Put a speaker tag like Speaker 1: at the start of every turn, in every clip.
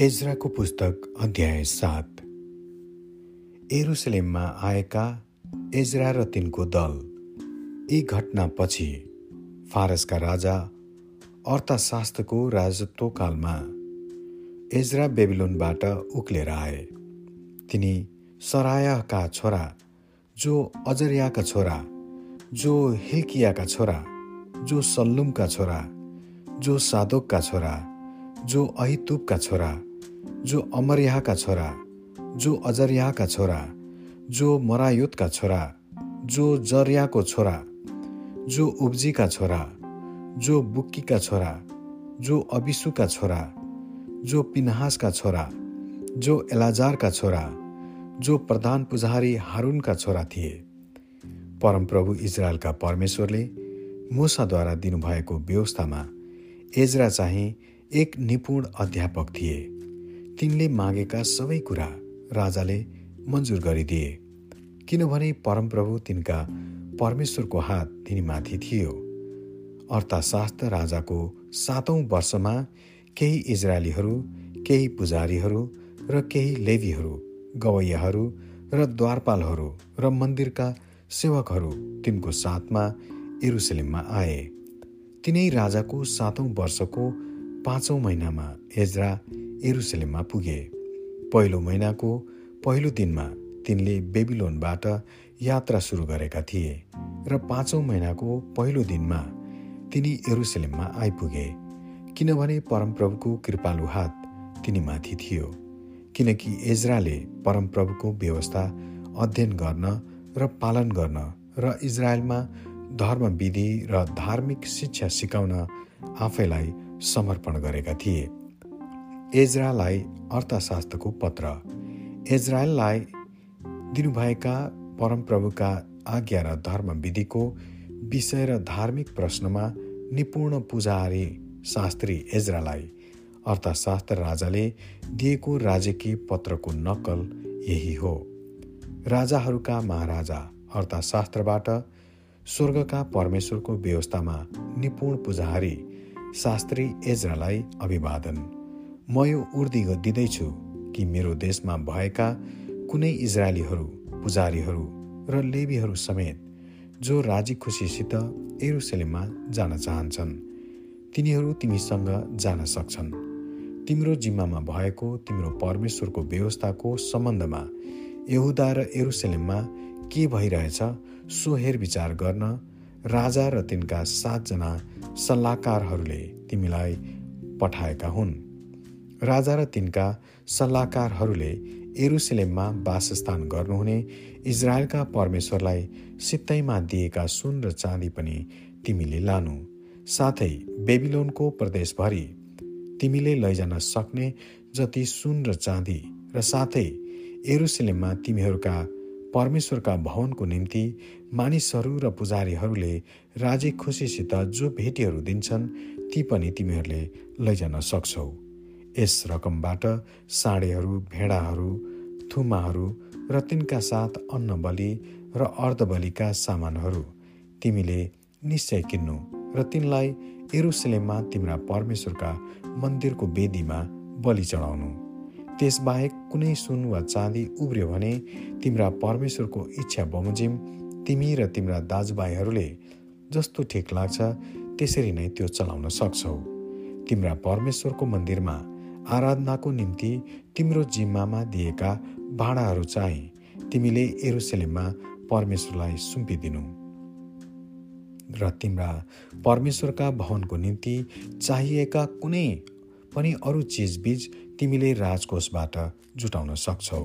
Speaker 1: एजराको पुस्तक अध्याय सात। एरुसलेममा आएका एजरा र तिनको दल यी घटनापछि फारसका राजा अर्थशास्त्रको राजत्वकालमा एजरा बेबिलोनबाट उक्लेर आए। तिनी सरायका छोरा जो अजरियाका छोरा जो हिल्कियाका छोरा जो सल्लुमका छोरा जो सादोकका छोरा जो अहितुबका छोरा जो अमरयाहका छोरा जो अजरियाका छोरा जो मरायुतका छोरा जो जरियाको छोरा जो उब्जीका छोरा जो बुक्कीका छोरा जो अबिसुका छोरा जो पिनहासका छोरा जो एलाजारका छोरा जो प्रधान पुजारी हारुनका छोरा थिए। परमप्रभु इजरायलका परमेश्वरले मुसाद्वारा दिनुभएको व्यवस्थामा एजरा चाहिँ एक निपुण अध्यापक थिए। तिनले मागेका सबै कुरा राजाले मन्जुर गरिदिए किनभने परमप्रभु तिनका परमेश्वरको हात तिनीमाथि थियो। अर्थशास्त्र राजाको सातौँ वर्षमा केही इजरायलीहरू केही पुजारीहरू र केही लेवीहरू गवैयाहरू र द्वारपालहरू र मन्दिरका सेवकहरू तिनको साथमा एरुसलेममा आए। तिनै राजाको सातौँ वर्षको पाँचौँ महिनामा एजरा एरुसलेममा पुगे। पहिलो महिनाको पहिलो दिनमा तिनले बेबिलोनबाट यात्रा सुरु गरेका थिए र पाँचौँ महिनाको पहिलो दिनमा तिनी एरुसलेममा आइपुगे किनभने परमप्रभुको कृपालु हात तिनीमाथि थियो किनकि एजराले परमप्रभुको व्यवस्था अध्ययन गर्न र पालन गर्न र इजरायलमा धर्मविधि र धार्मिक शिक्षा सिकाउन आफैलाई समर्पण गरेका थिए। एजरालाई अर्थशास्त्रको पत्र। इजरायललाई दिनुभएका परमप्रभुका आज्ञा र धर्मविधिको विषय र धार्मिक प्रश्नमा निपुण पुजारी शास्त्री एजरालाई अर्थशास्त्र राजाले दिएको राजकीय पत्रको नक्कल यही हो। राजाहरूका महाराजा अर्थशास्त्रबाट स्वर्गका परमेश्वरको व्यवस्थामा निपुण पुजारी शास्त्री एजरालाई अभिवादन। म यो उर्दी दिँदैछु कि मेरो देशमा भएका कुनै इजरायलीहरू पुजारीहरू र लेबीहरू समेत जो राजी खुसीसित एरुसलेममा जान चाहन्छन् तिनीहरू तिमीसँग जान सक्छन्। तिम्रो जिम्मामा भएको तिम्रो परमेश्वरको व्यवस्थाको सम्बन्धमा यहुदा र एरुसलेममा के भइरहेछ सो हेरविचार गर्न राजा र तिनका सातजना सल्लाहकारहरूले तिमीलाई पठाएका हुन्। राजा र तिनका सल्लाहकारहरूले एरुसलेममा वासस्थान गर्नुहुने इजरायलका परमेश्वरलाई सित्तैमा दिएका सुन र चाँदी पनि तिमीले लानु। साथै बेबिलोनको प्रदेशभरि तिमीले लैजान सक्ने जति सुन र चाँदी र साथै एरुसलेममा तिमीहरूका परमेश्वरका भवनको निम्ति मानिसहरू र पुजारीहरूले राजी खुसीसित जो भेटीहरू दिन्छन् ती पनि तिमीहरूले लैजान सक्छौ। यस रकमबाट साँडेहरू भेडाहरू थुमाहरू र तिनका साथ अन्न बलि र अर्धबलिका सामानहरू तिमीले निश्चय किन्नु र तिनलाई एरुसलेममा तिम्रा परमेश्वरका मन्दिरको वेदीमा बलि चढाउनु। त्यसबाहेक कुनै सुन वा चाँदी उब्रियो भने तिम्रा परमेश्वरको इच्छा बमोजिम तिमी र तिम्रा दाजुभाइहरूले जस्तो ठिक लाग्छ त्यसरी नै त्यो चलाउन सक्छौ। तिम्रा परमेश्वरको मन्दिरमा आराधनाको निम्ति तिम्रो जिम्मामा दिएका भाँडाहरू चाहिँ तिमीले एरुसलेममा परमेश्वरलाई सुम्पिदिनु। र तिम्रा परमेश्वरका भवनको निम्ति चाहिएका कुनै पनि अरू चिजबिज तिमीले राजकोषबाट जुटाउन सक्छौ।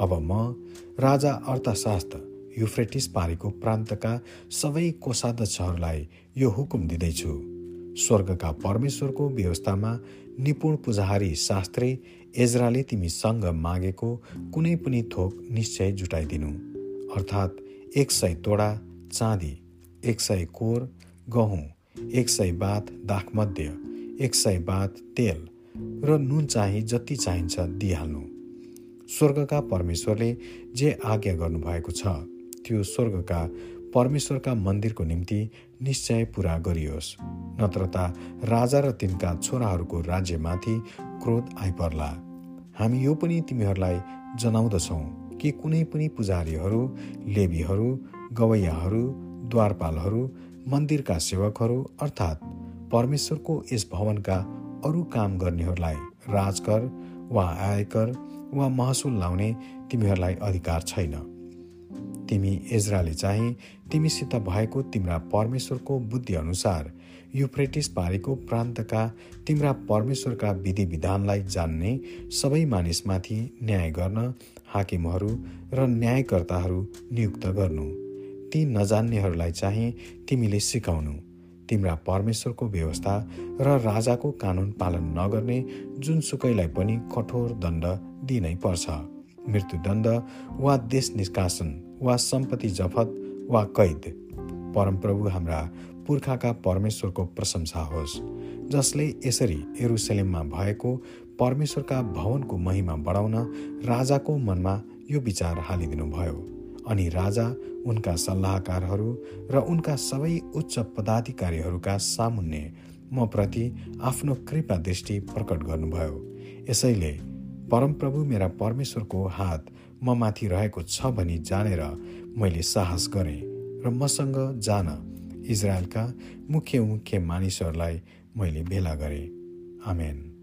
Speaker 1: अब म राजा अर्थशास्त्र युफ्रेटिस पारेको प्रान्तका सबै कोषाध्यक्षहरूलाई यो हुकुम दिँदैछु। स्वर्गका परमेश्वरको व्यवस्थामा निपुण पुजारी शास्त्री एजराले तिमीसँग मागेको कुनै पनि थोक निश्चय जुटाइदिनु। अर्थात् एक सय तोडा चाँदी एक सय कोर गहुँ एक सय बात दाखमध्य एक सय बात तेल र नुन चाहिँ जति चाहिन्छ दिइहाल्नु। स्वर्गका परमेश्वरले जे आज्ञा गर्नुभएको छ त्यो स्वर्गका परमेश्वरका मन्दिरको निम्ति निश्चय पुरा गरियोस्। नत्र त राजा र तिनका छोराहरूको राज्यमाथि क्रोध आइपर्ला। हामी यो पनि तिमीहरूलाई जनाउँदछौँ कि कुनै पनि पुजारीहरू लेबीहरू गवैयाहरू द्वारपालहरू मन्दिरका सेवकहरू अर्थात् परमेश्वरको यस भवनका अरू काम गर्नेहरूलाई राजकर वा आयकर वा महसुल लाउने तिमीहरूलाई अधिकार छैन। तिमी इजरायलले चाहिँ तिमीसित भएको तिम्रा परमेश्वरको बुद्धि अनुसार युफ्रेटिस पारीको प्रान्तका तिम्रा परमेश्वरका विधि विधानलाई जान्ने सबै मानिसमाथि न्याय गर्न हाकिमहरू र न्यायकर्ताहरू नियुक्त गर्नु। ती नजान्नेहरूलाई चाहिँ तिमीले सिकाउनु। तिम्रा परमेश्वरको व्यवस्था र राजाको कानुन पालन नगर्ने जुनसुकैलाई पनि कठोर दण्ड दिनै पर्छ। मृत्युदण्ड वा देश निष्कासन वा सम्पत्ति जफत वा कैद। परमप्रभु हाम्रा पुर्खाका परमेश्वरको प्रशंसा होस् जसले यसरी एरुसलेममा भएको परमेश्वरका भवनको महिमा बढाउन राजाको मनमा यो विचार हालिदिनुभयो। अनि राजा उनका सल्लाहकारहरू र उनका सबै उच्च पदाधिकारीहरूका सामुन्ने म प्रति आफ्नो कृपा दृष्टि प्रकट गर्नुभयो। यसैले परमप्रभु मेरा परमेश्वरको हात म माथि रहेको छ भनी जानेर मैले साहस गरेँ र मसँग जान इजरायलका मुख्य मुख्य मानिसहरूलाई मैले भेला गरेँ। आमेन।